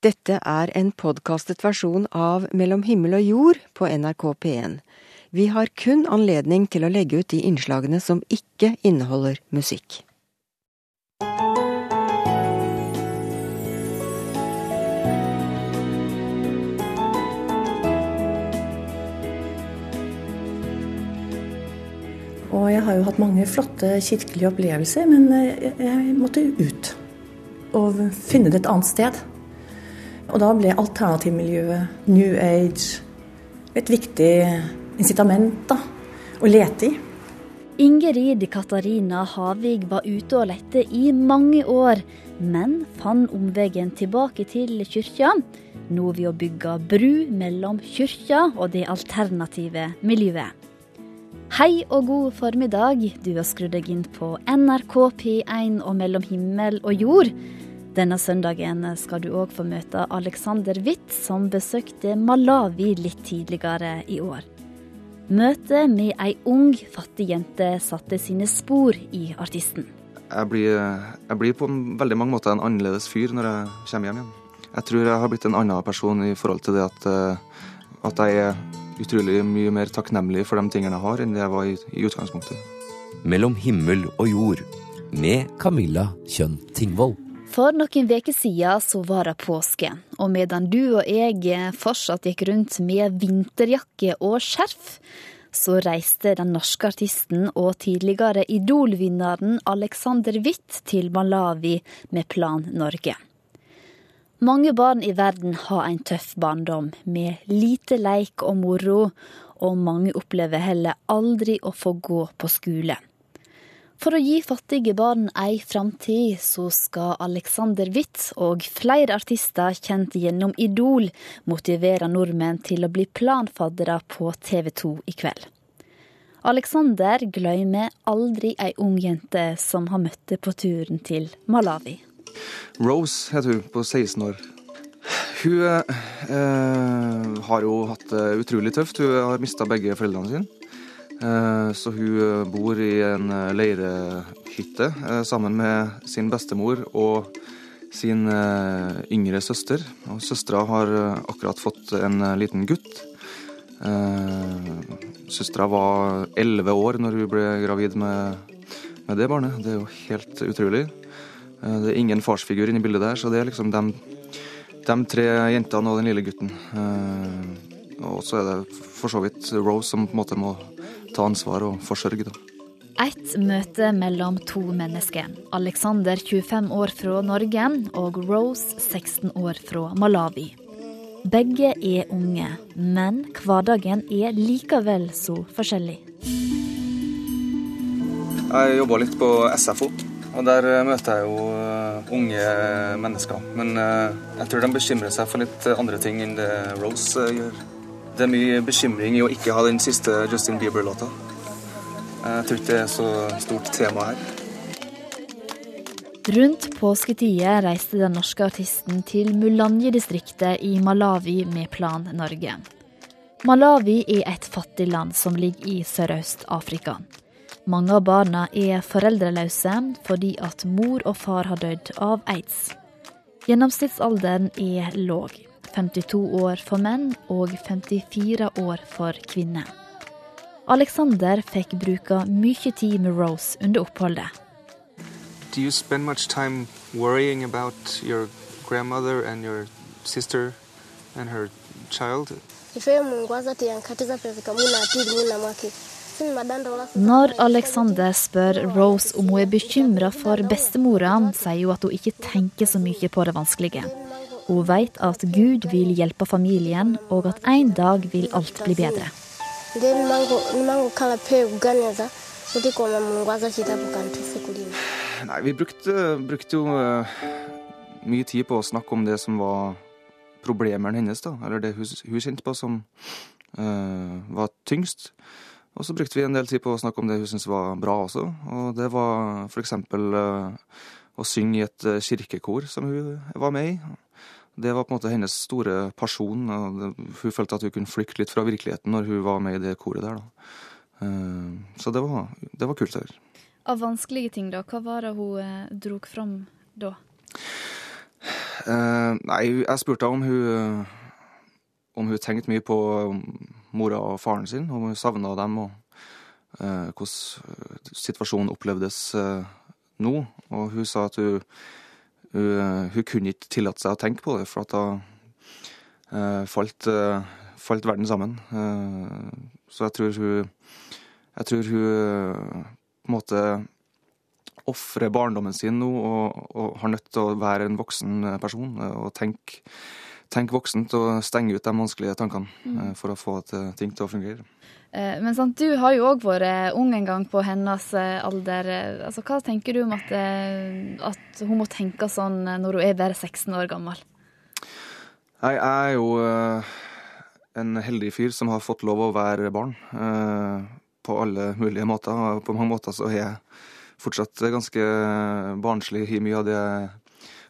Dette er en podkastet versjon av Mellom himmel og jord på NRK P1. Vi har kun anledning til å legge ut de innslagene som ikke inneholder musikk. Og jeg har jo hatt mange flotte kirkelige opplevelser, men jeg, jeg måtte ut og finne det et annet sted. Og da ble alternativmiljøet, New Age, et viktig incitament da, å lete i. Ingerid Katarina Havig var ute og lette i mange år, men fant omveien tilbake til kyrkja. Nå ved å bygge bru mellom kyrkja og det alternative miljøet. Hei og god formiddag, du har skrudd deg inn på NRK P1 og Mellom himmel og jord. Denne søndagen skal du òg få møte Alexander Witt, som besøkte Malawi litt tidligere i år. Møtet med ei ung, fattig jente satte sine spor i artisten. Jeg blir, jeg blir på veldig mange måter en annerledes fyr når jeg kommer hjem igjen. Jeg tror jeg har blitt en annen person i forhold til det at, eh, at jeg er utrolig mye mer takknemlig for de tingene jeg har, enn det jeg var i, i utgangspunktet. Mellom himmel og jord med Camilla Kjønn Tingvoll. For noen uker siden så var det påske, og medan du og jeg fortsatt gikk rundt med vinterjakke og skjerf, så reiste den norske artisten og tidligere Idol-vinneren Alexander Witt til Malawi med Plan Norge. Mange barn i verden har en tøff barndom, med lite leik og moro, og mange opplever heller aldri å få gå på skole. For å gi fattige barn ei framtid, så skal Alexander Witt og flere artister kjent gjennom Idol motivere nordmenn til å bli planfaddere på TV 2 i kveld. Alexander glemmer aldri ei ung jente som har møtt på turen til Malawi. Rose heter hun, på 16 år. Hun eh, har jo hatt det utrolig tøft. Hun har mista begge foreldrene sine. Eh, så hun eh, bor i en eh, leirehytte sammen med sin bestemor og sin yngre søster. Og søstera har akkurat fått en liten gutt. Søstera var elleve år når hun ble gravid med, det barnet. Det er jo helt utrolig. Det er ingen farsfigur inni bildet der, så det er liksom de tre jentene og den lille gutten. Og så er det for så vidt Rose som på en måte må ta ansvar og forsørge. Da. Et møte mellom to mennesker. Alexander 25 år fra Norge og Rose 16 år fra Malawi. Begge er unge, men hverdagen er likevel så forskjellig. Jeg jobber litt på SFO, og der møter jeg jo eh, unge mennesker. Men eh, jeg tror de bekymrer seg for litt andre ting enn det Rose eh, gjør. Det er mye bekymring i å ikke ha den siste Justin Bieber-låta. Jeg tror ikke det er så stort tema her. Rundt påsketider reiste den norske artisten til Mulanje-distriktet i Malawi med Plan Norge. Malawi er et fattig land som ligger i Sørøst-Afrika. Mange av barna er foreldreløse fordi at mor og far har dødd av aids. Gjennomsnittsalderen er låg. 52 år for menn og 54 år for kvinner. Alexander fikk bruke mye tid med Rose under oppholdet. Do you spend much time worrying about your grandmother and your sister and her child? Når Alexander spør Rose om hun er bekymra for bestemora, sier hun at hun ikke tenker så mye på det vanskelige. Hun vet at Gud vil hjelpe familien, og at en dag vil alt bli bedre. Nei, vi brukte, brukte, jo eh, mye tid på å snakke om det som var problemene hennes, da. Eller det hun, hun kjente på som uh, var tyngst. Og så brukte vi en del tid på å snakke om det hun syntes var bra også. Og det var f.eks. Uh, å synge i et kirkekor som hun var med i. Det var på en måte hennes store pasjon. Hun følte at hun kunne flykte litt fra virkeligheten når hun var med i det koret der. Da. Eh, så det var, det var kult. Der. Av vanskelige ting, da, hva var det hun dro drog fram da? Eh, nei, jeg spurte om hun om hun tenkte mye på mora og faren sin, om hun savna dem, og eh, hvordan situasjonen opplevdes eh, nå. Og hun sa at hun, hun, hun kunne ikke tillate seg å tenke på det, for at da uh, falt, uh, falt, verden sammen. Uh, så jeg tror hun Jeg tror hun på en måte ofrer barndommen sin nå og, og, har nødt til å være en voksen person og tenke, tenk voksent og stenge ut de vanskelige tankene mm. Eh, for å få ting til å fungere. Eh, men sant, du har jo òg vært ung en gang på hennes eh, alder. Altså, hva tenker du om at, at, hun må tenke sånn når hun er bare 16 år gammel? Jeg er jo en heldig fyr som har fått lov å være barn. På alle mulige måter. På mange måter så er jeg fortsatt ganske barnslig i mye av det jeg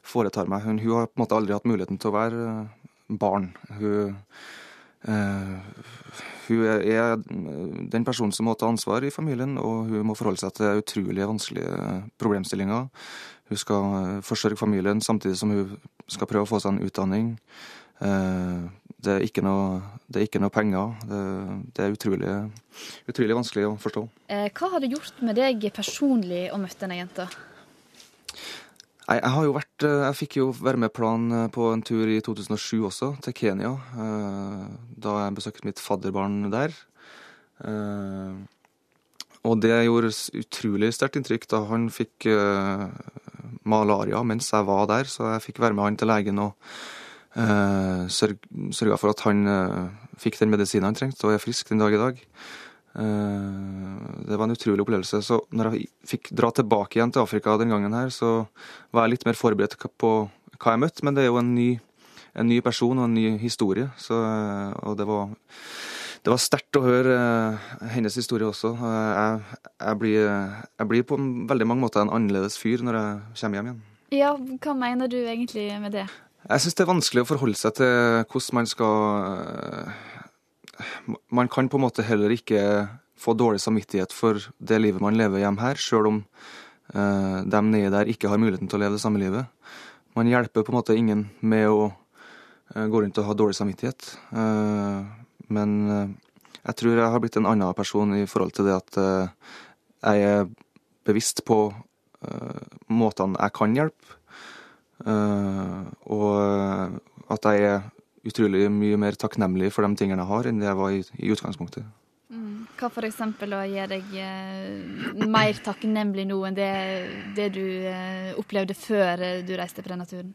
foretar meg. Hun, hun, har på en måte aldri hatt muligheten til å være eh, barn. Hun, uh, hun er den personen som må ta ansvar i familien, og hun må forholde seg til utrolig vanskelige problemstillinger. Hun skal eh, forsørge familien samtidig som hun skal prøve å få seg en utdanning. Uh, det er ikke noe, er ikke noe penger. Det, det er utrolig, utrolig, vanskelig å forstå. Eh, hva har det gjort med deg personlig å møte denne jenta? Nei, jeg har jo vært eh, Jeg fikk jo være med plan eh, på en tur i 2007 også, til Kenya. Da jeg besøkte mitt fadderbarn der. Og det gjorde utrolig sterkt inntrykk da han fikk malaria mens jeg var der, så jeg fikk være med han til legen og Sørga for at han fikk den medisinen han trengte, og er frisk den dag i dag. Uh, det var en utrolig opplevelse. Så når jeg fikk dra tilbake igjen til Afrika den gangen her, så var jeg litt mer forberedt på hva jeg møtte, men det er jo en ny, en ny person og en ny historie. Så, og det var, det var sterkt å høre hennes historie også. Jeg, jeg, blir, jeg blir på veldig mange måter en annerledes fyr når jeg kommer hjem igjen. Ja, hva mener du egentlig med det? Jeg syns det er vanskelig å forholde seg til hvordan man skal eh, Man kan på en måte heller ikke få dårlig samvittighet for det livet man lever hjemme her, sjøl om uh, dem nede der ikke har muligheten til å leve det samme livet. Man hjelper på en måte ingen med å uh, gå rundt og ha dårlig samvittighet. Uh, men jeg tror jeg har blitt en annen person i forhold til det at jeg er bevisst på måtene jeg kan hjelpe Eh, og at jeg er utrolig mye mer takknemlig for de tingene jeg har, enn det jeg var i, i utgangspunktet. Mm. Hva for eksempel å gjør deg eh, mer takknemlig nå enn det, det du eh, opplevde før du reiste på denne turen?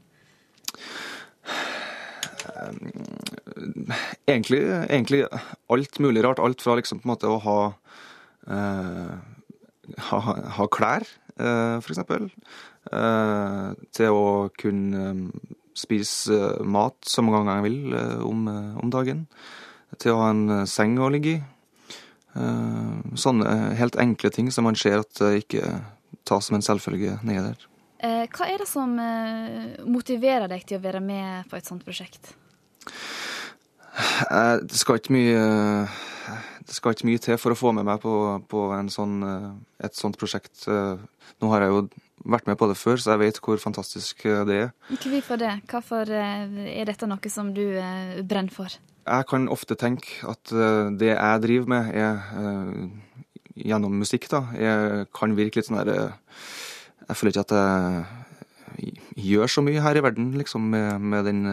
Egentlig, egentlig, alt mulig rart. Alt fra liksom på en måte å ha, eh, ha, ha klær, eh, eksempel, Eh, til å kunne eh, spise eh, mat så mange ganger jeg vil om, om dagen. Til å ha en seng å ligge i. Sånne helt enkle ting som man ser at ikke tas som en selvfølge nedi der. Hva er det som motiverer deg til å være med på et sånt prosjekt? Det skal ikke mye det skal ikke mye til for å få med meg på, på sånn, et sånt prosjekt. Nå har jeg jo vært med på det før, så jeg vet hvor fantastisk eh, det er. Hvorfor det? Hvorfor eh, er dette noe som du eh, brenner for? Jeg kan ofte tenke at det jeg driver med, er gjennom musikk, da. Jeg kan virke litt sånn der Jeg føler ikke at jeg gjør så mye her i verden, liksom, med, med den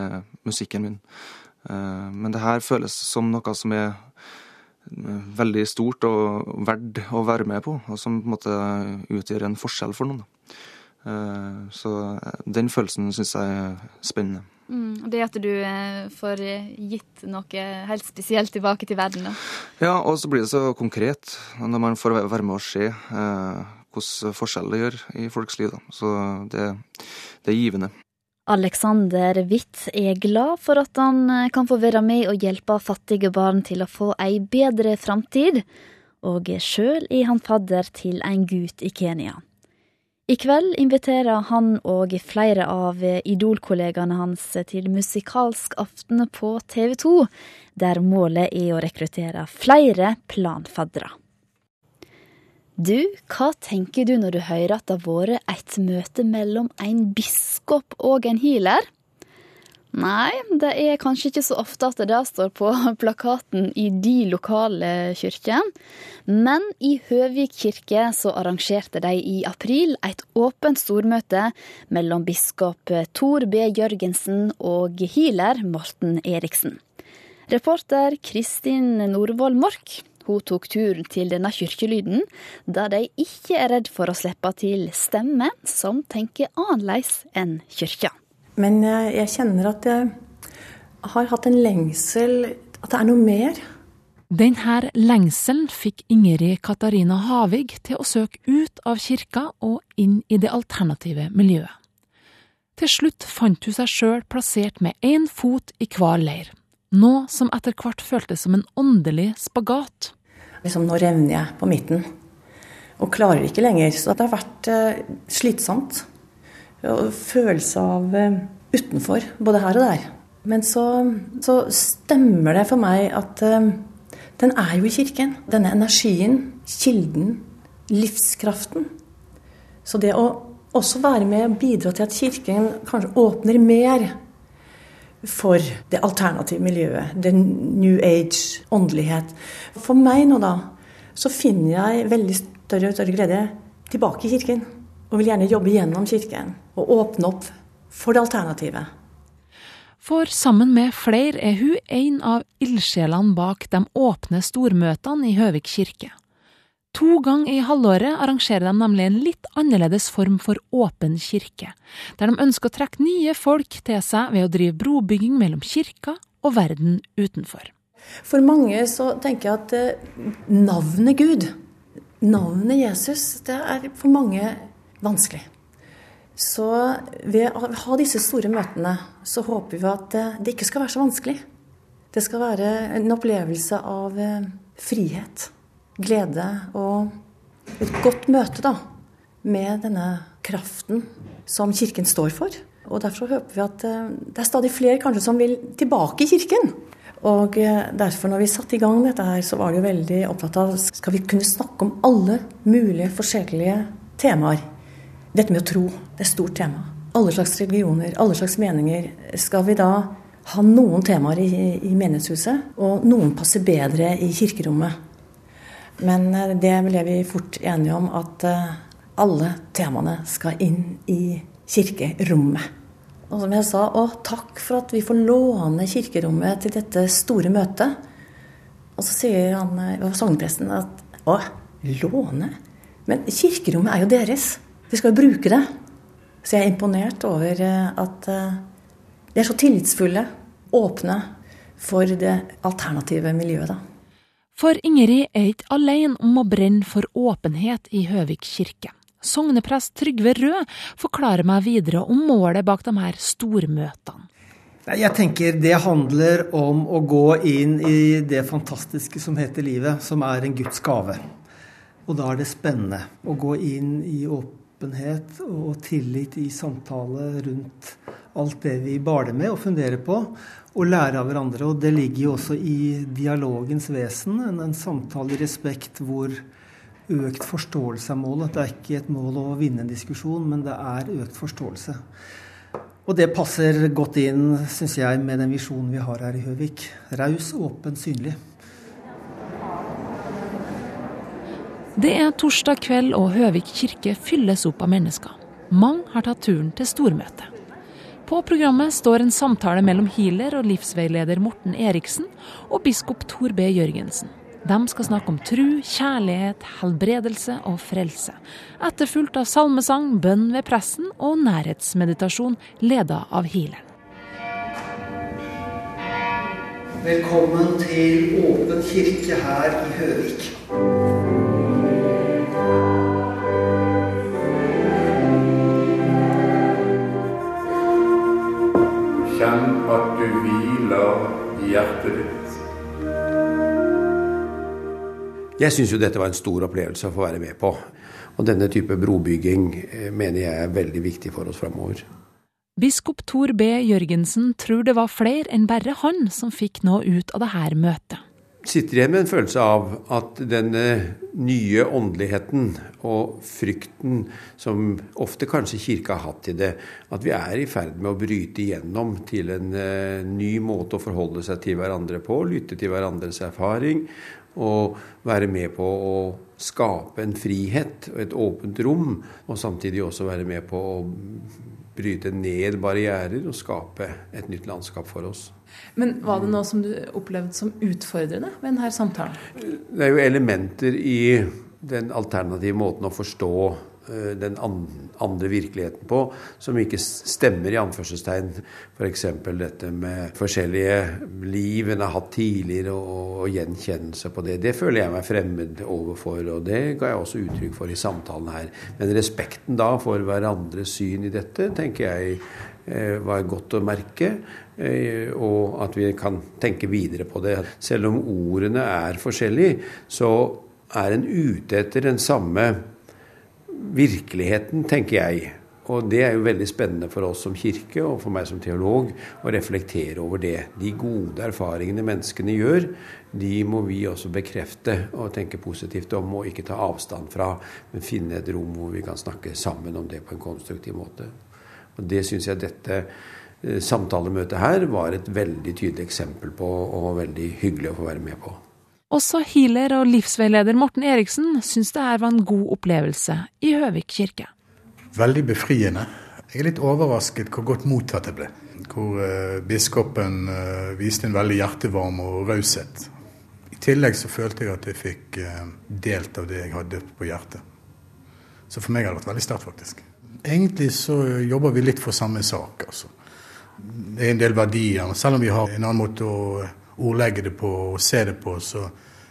musikken min. Men det her føles som noe som er veldig stort og verdt å være med på, og som på en måte utgjør en forskjell for noen. Eh, så den følelsen syns jeg er spennende. Mm, det at du eh, får gitt noe helt spesielt tilbake til verden? Da. Ja, og så blir det så konkret når man får være med og se eh, hvordan forskjell det gjør i folks liv. Da. Så det, det er givende. Alexander Witt er glad for at han eh, kan få være med og hjelpe fattige barn til å få ei bedre framtid, og sjøl er han fadder til en gutt i Kenya. I kveld inviterer han og flere av idolkollegaene hans til musikalsk aften på TV 2, der målet er å rekruttere flere planfaddere. Du, hva tenker du når du hører at det har vært et møte mellom en biskop og en healer? Nei, det er kanskje ikke så ofte at det står på plakaten i de lokale kirkene. Men i Høvik kirke så arrangerte de i april et åpent stormøte mellom biskop Tor B. Jørgensen og healer Morten Eriksen. Reporter Kristin Norvoll Mork hun tok turen til denne kirkelyden, der de ikke er redd for å slippe til stemmer som tenker annerledes enn kirka. Men jeg, jeg kjenner at jeg har hatt en lengsel At det er noe mer. Denne lengselen fikk Ingrid Katarina Havig til å søke ut av kirka og inn i det alternative miljøet. Til slutt fant hun seg sjøl plassert med én fot i hver leir, noe som etter hvert føltes som en åndelig spagat. Liksom, nå revner jeg på midten og klarer ikke lenger. Så det har vært eh, slitsomt følelse av eh, utenfor, både her og der. Men så, så stemmer det for meg at uh, den er jo i kirken. Denne energien, kilden, livskraften. Så det å også være med og bidra til at kirken kanskje åpner mer for det alternative miljøet, det new age, åndelighet. For meg nå, da, så finner jeg veldig større og større glede tilbake i kirken. Og vil gjerne jobbe gjennom kirken og åpne opp for det alternativet. For sammen med flere er hun en av ildsjelene bak de åpne stormøtene i Høvik kirke. To ganger i halvåret arrangerer de nemlig en litt annerledes form for åpen kirke, der de ønsker å trekke nye folk til seg ved å drive brobygging mellom kirka og verden utenfor. For mange så tenker jeg at eh, navnet Gud, navnet Jesus, det er for mange vanskelig. Så ved å ha disse store møtene, så håper vi at det ikke skal være så vanskelig. Det skal være en opplevelse av eh, frihet, glede og et godt møte da, med denne kraften som Kirken står for. Og Derfor håper vi at eh, det er stadig flere kanskje som vil tilbake i Kirken. Og eh, derfor når vi satte i gang dette her, så var det veldig opptatt av skal vi kunne snakke om alle mulige forskjellige temaer dette med å tro, det er et stort tema. Alle slags religioner, alle slags meninger. Skal vi da ha noen temaer i, i menighetshuset, og noen passer bedre i kirkerommet? Men eh, det ble vi fort enige om, at eh, alle temaene skal inn i kirkerommet. Og som jeg sa, å takk for at vi får låne kirkerommet til dette store møtet. Og så sier han, eh, sognepresten at å, låne? Men kirkerommet er jo deres. Vi skal jo bruke det. Så jeg er imponert over eh, at eh, de er så tillitsfulle, åpne for det alternative miljøet, da. For Ingrid er ikke alene om å brenne for åpenhet i Høvik kirke. Sogneprest Trygve Rød forklarer meg videre om målet bak de her stormøtene. Jeg tenker det handler om å gå inn i det fantastiske som heter livet, som er en Guds gave. Og da er det spennende å gå inn i åpenhet og tillit i samtale rundt alt det vi baler med og funderer på, og lære av hverandre. Og det ligger jo også i dialogens vesen, en, en samtale i respekt hvor økt forståelse er målet. Det er ikke et mål å vinne en diskusjon, men det er økt forståelse. Og det passer godt inn, syns jeg, med den visjonen vi har her i Høvik. Raus, åpen, synlig. Det er torsdag kveld, og Høvik kirke fylles opp av mennesker. Mange har tatt turen til stormøte. På programmet står en samtale mellom healer og livsveileder Morten Eriksen og biskop Tor B. Jørgensen. De skal snakke om tru, kjærlighet, helbredelse og frelse. Etterfulgt av salmesang, bønn ved pressen og nærhetsmeditasjon leda av healeren. Velkommen til Åpen kirke her i Høvik. Kjenn at du hviler i hjertet ditt. Jeg syns jo dette var en stor opplevelse å få være med på. Og denne type brobygging eh, mener jeg er veldig viktig for oss framover. Biskop Tor B. Jørgensen tror det var flere enn bare han som fikk noe ut av dette møtet. Sitter igjen med en følelse av at denne nye åndeligheten og frykten som ofte kanskje Kirka har hatt til det, at vi er i ferd med å bryte igjennom til en uh, ny måte å forholde seg til hverandre på, lytte til hverandres erfaring og være med på å skape en frihet og et åpent rom, og samtidig også være med på å bryte ned barrierer og skape et nytt landskap for oss. Men Var det noe som du opplevde som utfordrende ved denne samtalen? Det er jo elementer i den alternative måten å forstå den andre virkeligheten på, som ikke stemmer, i anførselstegn. F.eks. dette med forskjellige liv en har hatt tidligere, og, gjenkjennelse på det. Det føler jeg meg fremmed overfor, og det ga jeg også uttrykk for i samtalen her. Men respekten da for hverandres syn i dette, tenker jeg eh, var godt å merke. Eh, og at vi kan tenke videre på det. Selv om ordene er forskjellige, så er en ute etter den samme virkeligheten, tenker jeg. Og det er jo veldig spennende for oss som kirke og for meg som teolog å reflektere over det. De gode erfaringene menneskene gjør, de må vi også bekrefte og tenke positivt om og ikke ta avstand fra, men finne et rom hvor vi kan snakke sammen om det på en konstruktiv måte. Og Det syns jeg dette eh, samtalemøtet her var et veldig tydelig eksempel på, og veldig hyggelig å få være med på. Også healer og livsveileder Morten Eriksen syns det her var en god opplevelse i Høvik kirke. Veldig befriende. Jeg er litt overrasket hvor godt mottatt det ble. Hvor uh, biskopen uh, viste en veldig hjertevarme og raushet. I tillegg så følte jeg at jeg fikk uh, delt av det jeg hadde på hjertet. Så for meg har det vært veldig sterkt, faktisk. Egentlig så jobber vi litt for samme sak, altså. Det er en del verdier. Selv om vi har en annen måte å ordlegge det på og se det på, så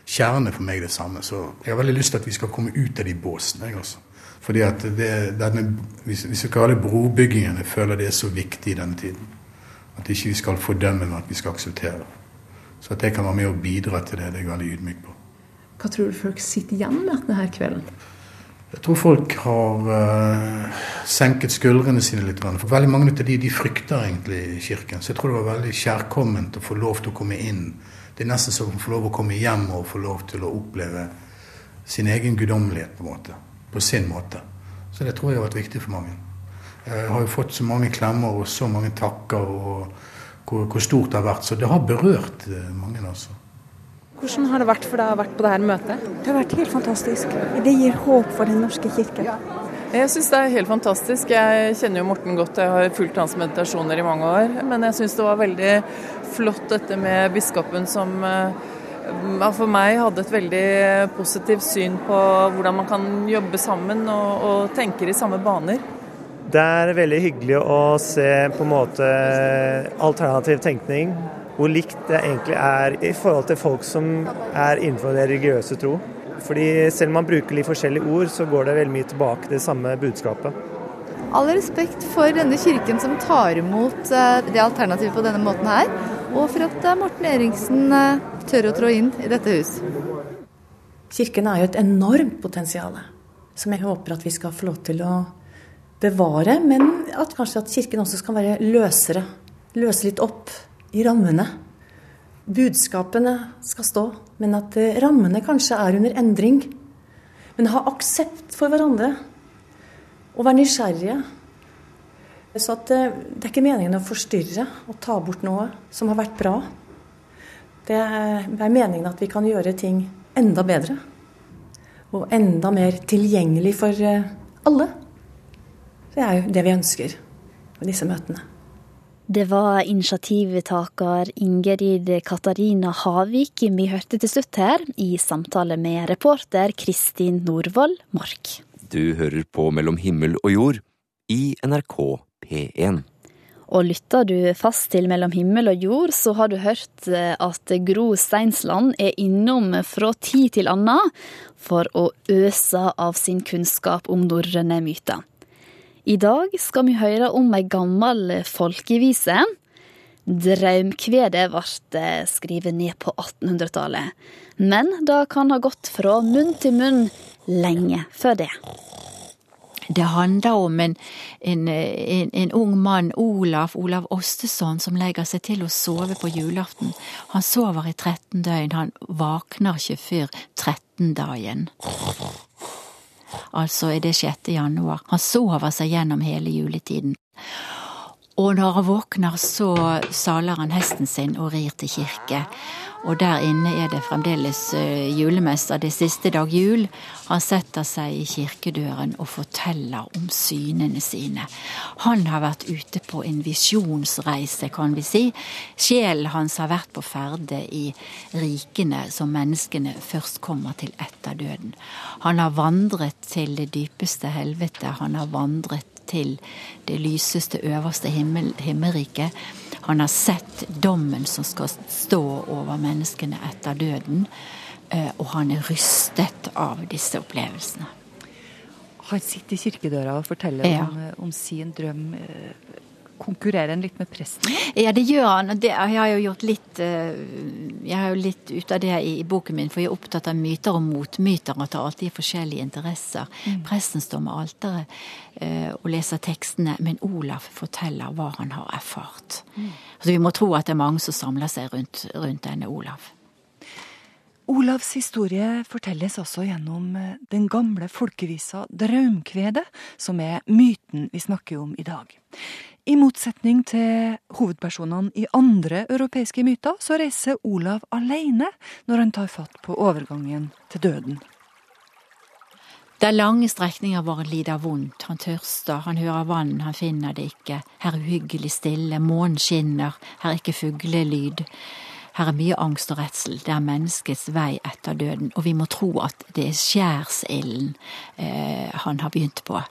kjernen for meg det samme. Så jeg har veldig lyst til at vi skal komme ut av de båsene. Jeg også. Fordi at det, denne, hvis vi kaller det brobyggingen, jeg føler det er så viktig i denne tiden. At ikke vi skal fordømme, men at vi skal akseptere. Så at jeg kan være med og bidra til det, det er jeg veldig ydmyk på. Hva tror du folk sitter igjen med denne kvelden? Jeg tror folk har uh, senket skuldrene sine litt. For veldig mange av de, de frykter egentlig Kirken. Så jeg tror det var veldig kjærkomment å få lov til å komme inn. Det er nesten som å få lov til å komme hjem og få lov til å oppleve sin egen guddommelighet på. På sin måte. Så det tror jeg har vært viktig for mange. Jeg har jo fått så mange klemmer og så mange takker, og hvor, hvor stort det har vært. Så det har berørt eh, mange, altså. Hvordan har det vært for deg å være på dette møtet? Det har vært helt fantastisk. Det gir håp for Den norske kirke. Jeg syns det er helt fantastisk. Jeg kjenner jo Morten godt, jeg har fulgt hans meditasjoner i mange år. Men jeg syns det var veldig flott dette med biskopen som eh, for meg hadde et veldig positivt syn på hvordan man kan jobbe sammen og, og tenker i samme baner. Det er veldig hyggelig å se på en måte alternativ tenkning hvor likt det egentlig er i forhold til folk som er innenfor den religiøse tro. Fordi selv om man bruker litt forskjellige ord, så går det veldig mye tilbake til det samme budskapet. All respekt for denne kirken som tar imot eh, det alternativet på denne måten her, og for at eh, Morten Eriksen eh, tør å trå inn i dette hus. Kirken er jo et enormt potensial som jeg håper at vi skal få lov til å bevare, men at kanskje at Kirken også skal være løsere. Løse litt opp i rammene. Budskapene skal stå, men at eh, rammene kanskje er under endring. Men ha aksept for hverandre. Og være nysgjerrige. Så at eh, det er ikke meningen å forstyrre og ta bort noe som har vært bra. Det er meningen at vi kan gjøre ting enda bedre. Og enda mer tilgjengelig for eh, alle. Det er jo det vi ønsker med disse møtene. Det var initiativtaker Ingerid Katarina Havik vi hørte til slutt her, i samtale med reporter Kristin Norvoll Mork. Du hører på Mellom himmel og jord i NRK P1. Og lytter du fast til Mellom himmel og jord, så har du hørt eh, at Gro Steinsland er innom fra tid til annen for å øse av sin kunnskap om norrøne myter. I dag skal vi høre om ei gammel folkevise. Draumkvedet ble skrevet ned på 1800-tallet, men det kan ha gått fra munn til munn lenge før det. Det handler om en, en, en, en, ung mann, Olav, Olav Ostesson, som legger seg til å sove på julaften. Han sover i 13 døgn, han våkner ikke før 13 dagen. Altså er det 6. januar. Han sover seg gjennom hele juletiden. Og når han våkner, så saler han hesten sin og rir til kirke. Og der inne er det fremdeles uh, julemester, det siste dag jul. Han setter seg i kirkedøren og forteller om synene sine. Han har vært ute på en visjonsreise, kan vi si. Sjelen hans har vært på ferde i rikene som menneskene først kommer til etter døden. Han har vandret til det dypeste helvete. Han har vandret til det lyseste, øverste himmel, himmelriket. Han har sett dommen som skal stå over menneskene etter døden, eh, og han er rystet av disse opplevelsene. Han sitter i kirkedøra og forteller ja. om, eh, om, sin drøm. Eh, konkurrerer en litt med presten? Ja, det gjør han. Det, jeg har jo gjort litt Jeg har jo litt ut av det i, i boken min, for jeg er opptatt av myter og motmyter, og tar alltid forskjellige interesser. Mm. Presten står med alteret og leser tekstene, men Olaf forteller hva han har erfart. Mm. Så vi må tro at det er mange som samler seg rundt, rundt denne Olav. Olavs historie fortelles også gjennom eh, den gamle folkevisa Draumkvedet, som er myten vi snakker om i dag. I motsetning til hovedpersonene i andre europeiske myter, så reiser Olav alene når han tar fatt på overgangen til døden. Det er lange strekninger hvor han lider vondt, han tørster, han hører vann, han finner det ikke, her er uhyggelig stille, månen skinner, her er ikke fuglelyd. Her er mye angst og redsel. Det er menneskets vei etter døden. Og vi må tro at det er skjærsilden eh, han har begynt på.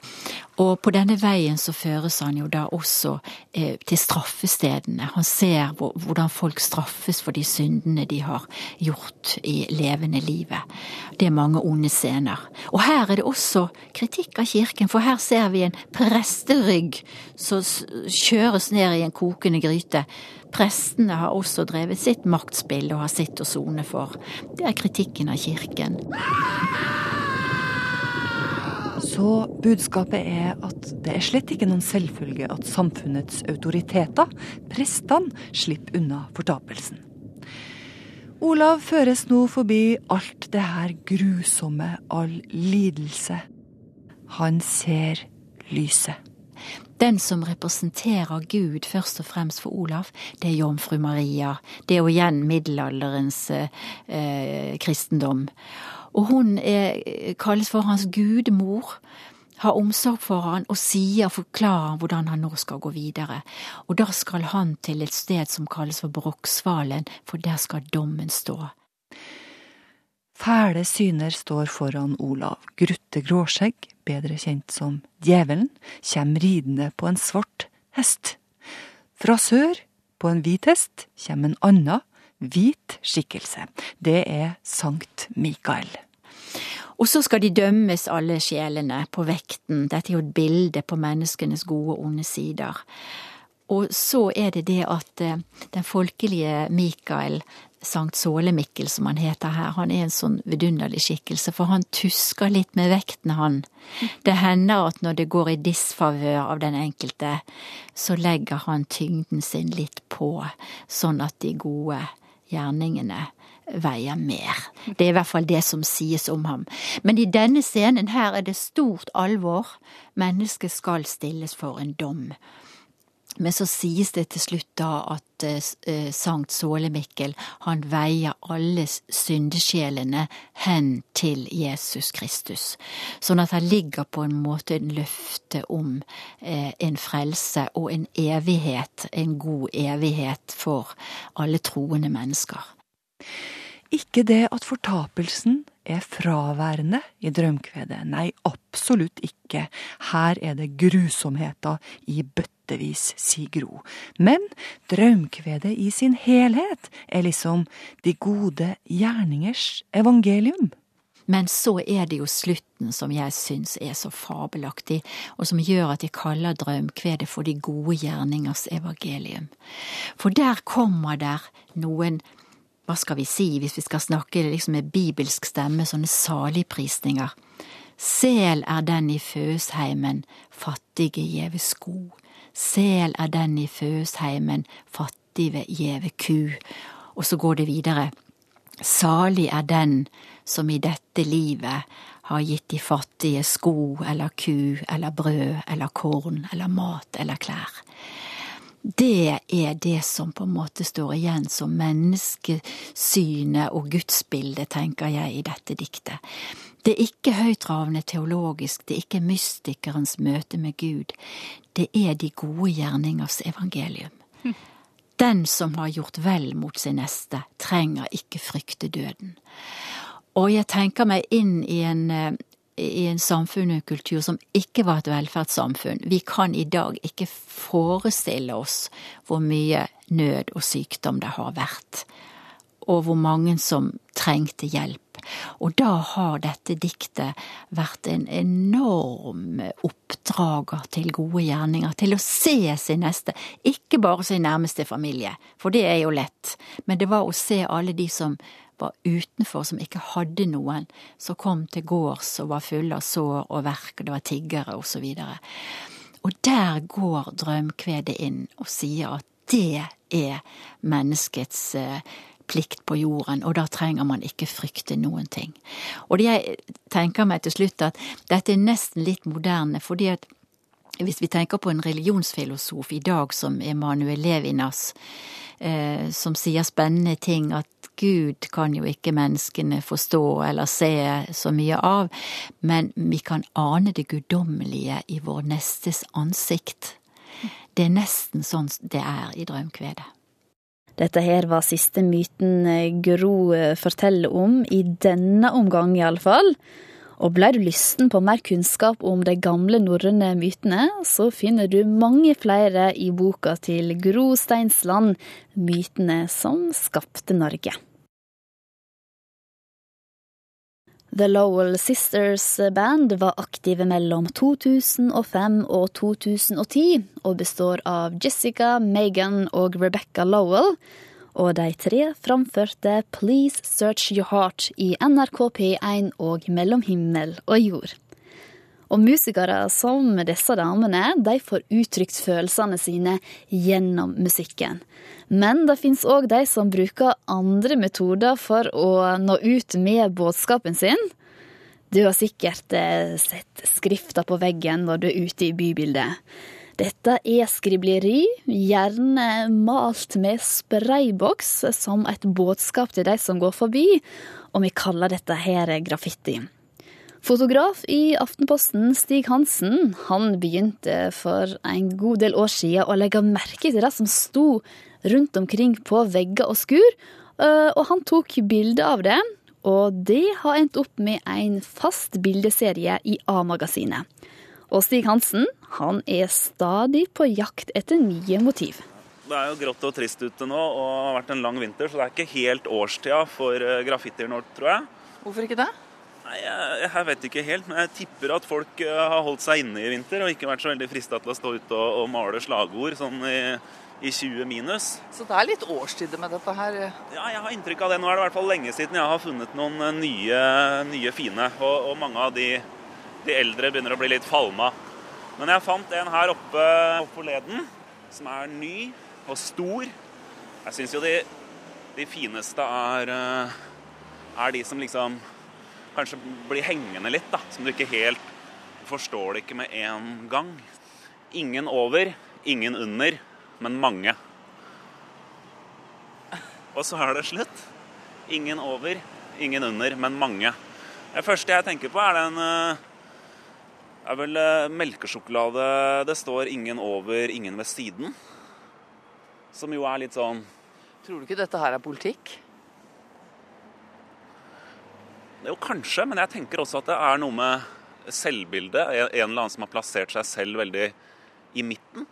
Og på denne veien så føres han jo da også eh, til straffestedene. Han ser hvor, hvordan folk straffes for de syndene de har gjort i levende livet. Det er mange onde scener. Og her er det også kritikk av kirken, for her ser vi en presterygg som kjøres ned i en kokende gryte. Prestene har også drevet sitt maktspill og har sitt å sone for. Det er kritikken av kirken. Så budskapet er at det er slett ikke noen selvfølge at samfunnets autoriteter, prestene, slipper unna fortapelsen. Olav føres nå forbi alt det her grusomme, all lidelse. Han ser lyset. Den som representerer Gud først og fremst for Olav, det er jomfru Maria. Det er jo igjen middelalderens eh, kristendom. Og hun er, kalles for hans gudmor. Har omsorg for han og sier, og forklarer hvordan han nå skal gå videre. Og da skal han til et sted som kalles for Broksvalen, for der skal dommen stå. Fæle syner står foran Olav. Grutte Gråskjegg, bedre kjent som Djevelen, kommer ridende på en svart hest. Fra sør, på en hvit hest, kommer en annen, hvit skikkelse. Det er Sankt Mikael. Og så skal de dømmes, alle sjelene, på vekten. Dette er jo et bilde på menneskenes gode og onde sider. Og så er det det at eh, den folkelige Mikael Sankt Sålemikkel, som han heter her, han er en sånn vidunderlig skikkelse, for han tusker litt med vekten, han. Det hender at når det går i disfavør av den enkelte, så legger han tyngden sin litt på, sånn at de gode gjerningene veier mer. Det er i hvert fall det som sies om ham. Men i denne scenen her er det stort alvor. Mennesket skal stilles for en dom. Men så sies det til slutt da at eh, Sankt Sålemikkel han veier alle syndesjelene hen til Jesus Kristus. Sånn at det ligger på en måte en løfte om eh, en frelse og en evighet, en god evighet for alle troende mennesker. Ikke det at fortapelsen er fraværende i drømkvedet, nei, absolutt ikke. Her er det grusomheter i bøttevis, sier Gro. Men drømkvedet i sin helhet er liksom de gode gjerningers evangelium. Men så er det jo slutten som jeg syns er så fabelaktig, og som gjør at de kaller drømkvedet for de gode gjerningers evangelium. For der kommer der noen hva skal vi si, hvis vi skal snakke liksom med bibelsk stemme, sånne saligprisninger. Sel er den i føsheimen, fattige gjeve sko. Sel er den i føsheimen, fattige gjeve ku. Og så går det videre. Salig er den som i dette livet har gitt de fattige sko eller ku eller brød eller korn eller mat eller klær. Det er det som på en måte står igjen som menneskesynet og gudsbildet, tenker jeg, i dette diktet. Det er ikke høytravende teologisk, det er ikke mystikerens møte med Gud, det er de gode gjerningers evangelium. Den som har gjort vel mot sin neste, trenger ikke frykte døden. Og jeg tenker meg inn i en, eh, i en samfunn og kultur som ikke var et velferdssamfunn. Vi kan i dag ikke forestille oss hvor mye nød og sykdom det har vært, og hvor mange som trengte hjelp. Og da har dette diktet vært en enorm oppdrager til gode gjerninger, til å se sin neste, ikke bare sin nærmeste familie, for det er jo lett, men det var å se alle de som var utenfor, som ikke hadde noen, som kom til gårds og var fulle av sår og verk, og det var tiggere og så videre. Og der går drømkvedet inn og sier at det er menneskets eh, plikt på jorden, og da trenger man ikke frykte noen ting. Og jeg tenker meg til slutt at dette er nesten litt moderne, fordi at hvis vi tenker på en religionsfilosof i dag som Emanuel Levinas, eh, som sier spennende ting, at Gud kan jo ikke menneskene forstå eller se så mye av, men vi kan ane det guddommelige i vår nestes ansikt. Det er nesten sånn det er i drømkvedet. Dette her var siste myten eh, Gro eh, forteller om, i denne omgang iallfall. Og blei du lysten på mer kunnskap om de gamle norrøne mytene, så finner du mange flere i boka til Gro Steinsland, Mytene som skapte Norge. The Lowell Sisters Band var aktive mellom 2005 og 2010, og består av Jessica, Megan og Rebecca Lowell. Og de tre framførte Please Search Your Heart i NRK P1 og Mellom himmel og jord. Og musikere som disse damene, de får uttrykt følelsene sine gjennom musikken. Men det fins òg de som bruker andre metoder for å nå ut med budskapen sin. Du har sikkert eh, sett skrifta på veggen når du er ute i bybildet. Dette er skribleri, gjerne malt med sprayboks som et budskap til de som går forbi, og vi kaller dette her graffiti. Fotograf i Aftenposten, Stig Hansen, han begynte for en god del år siden å legge merke til det som sto rundt omkring på vegger og skur, eh, og han tok bilde av det. Og det har endt opp med en fast bildeserie i A-magasinet. Og Stig Hansen han er stadig på jakt etter nye motiv. Det er jo grått og trist ute nå og det har vært en lang vinter, så det er ikke helt årstida for eh, graffitier nå, tror jeg. Hvorfor ikke det? Nei, jeg, jeg, vet ikke helt, men jeg tipper at folk eh, har holdt seg inne i vinter og ikke vært så veldig frista til å stå ute og, og male slagord sånn i i 20 minus. Så det er litt årstider med dette her? Ja, jeg har inntrykk av det. Nå er det i hvert fall lenge siden jeg har funnet noen eh, nye, nye fine. Og, og, mange av de, de, eldre begynner å bli litt falma. Men jeg fant en her oppe forleden som er ny og stor. Jeg syns jo de, de fineste er, eh, er de som liksom kanskje blir hengende litt, da. Som du ikke helt forstår det ikke med en gang. Ingen over, ingen under men mange. Og så er det slutt. Ingen over, ingen under, men mange. Det første jeg tenker på, er den Det er vel eh, melkesjokolade Det står 'ingen over, ingen ved siden'. Som jo er litt sånn Tror du ikke dette her er politikk? Jo, kanskje, men jeg tenker også at det er noe med selvbildet. En eller annen som har plassert seg selv veldig i midten.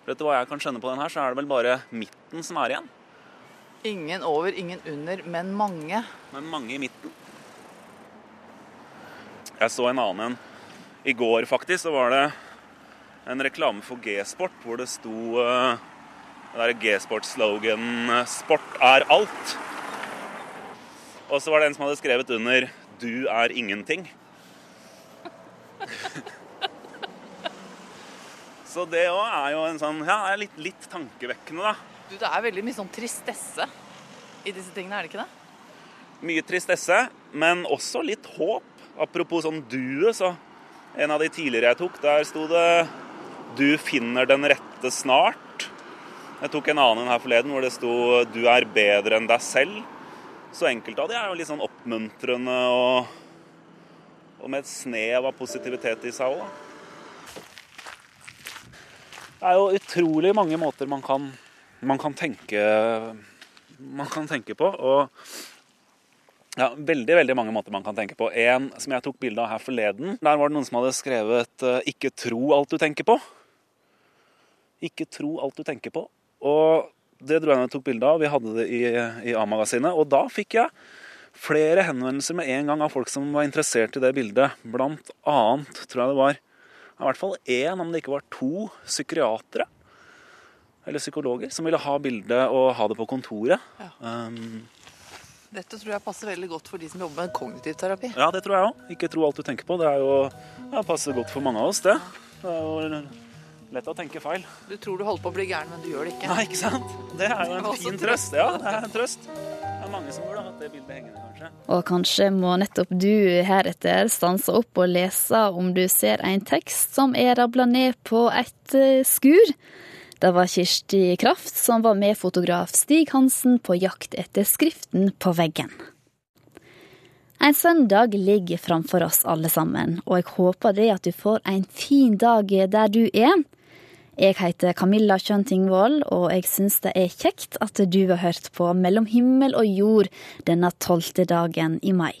For etter hva jeg kan skjønne på den her, så er det vel bare midten som er igjen. Ingen over, ingen under, men mange. Men mange i midten. Jeg så en annen en i går, faktisk. Så var det en reklame for G-sport hvor det sto uh, det derre G-sport-slogan 'Sport er alt'. Og så var det en som hadde skrevet under 'Du er ingenting'. Så det òg er jo en sånn Ja, er litt, litt tankevekkende, da. Du, det er veldig mye sånn tristesse i disse tingene, er det ikke det? Mye tristesse, men også litt håp. Apropos sånn duet, så en av de tidligere jeg tok, der sto det 'Du finner den rette snart'. Jeg tok en annen her forleden hvor det sto 'Du er bedre enn deg selv'. Så enkelte av de er jo litt sånn oppmuntrende og, og med et snev av positivitet i seg òg. Det er jo utrolig mange måter man kan, man kan, tenke, man kan tenke på. Og ja, veldig veldig mange måter man kan tenke på. En som jeg tok bilde av her forleden. Der var det noen som hadde skrevet uh, 'Ikke tro alt du tenker på'. Ikke tro alt du tenker på. Og det dro jeg ned og tok bilde av. Vi hadde det i, i A-magasinet. Og da fikk jeg flere henvendelser med en gang av folk som var interessert i det bildet. Blant annet, tror jeg det var, i hvert fall én, om det ikke var to, psykiatere eller psykologer som ville ha bildet og ha det på kontoret. Ja. Um, Dette tror jeg passer veldig godt for de som jobber med kognitiv terapi. Ja, det tror jeg òg. Ikke tro alt du tenker på. Det er jo, ja, passer godt for mange av oss, det. Det er jo lett å tenke feil. Du tror du holder på å bli gæren, men du gjør det ikke. Nei, ikke sant? Det er jo en fin trøst. Ja, det er en trøst. Det er mange som burde hatt det bildet hengende, kanskje. Og kanskje må nettopp du heretter stanse opp og lese om du ser en tekst som er rabla ned på et eh, skur. Det var Kirsti Kraft som var med fotograf Stig Hansen på jakt etter skriften på veggen. En søndag ligger framfor oss alle sammen, og jeg håper det at du får en fin dag der du er. Jeg heter Camilla Kjønn Tingvold, og jeg syns det er kjekt at du har hørt på Mellom himmel og jord denne tolvte dagen i mai.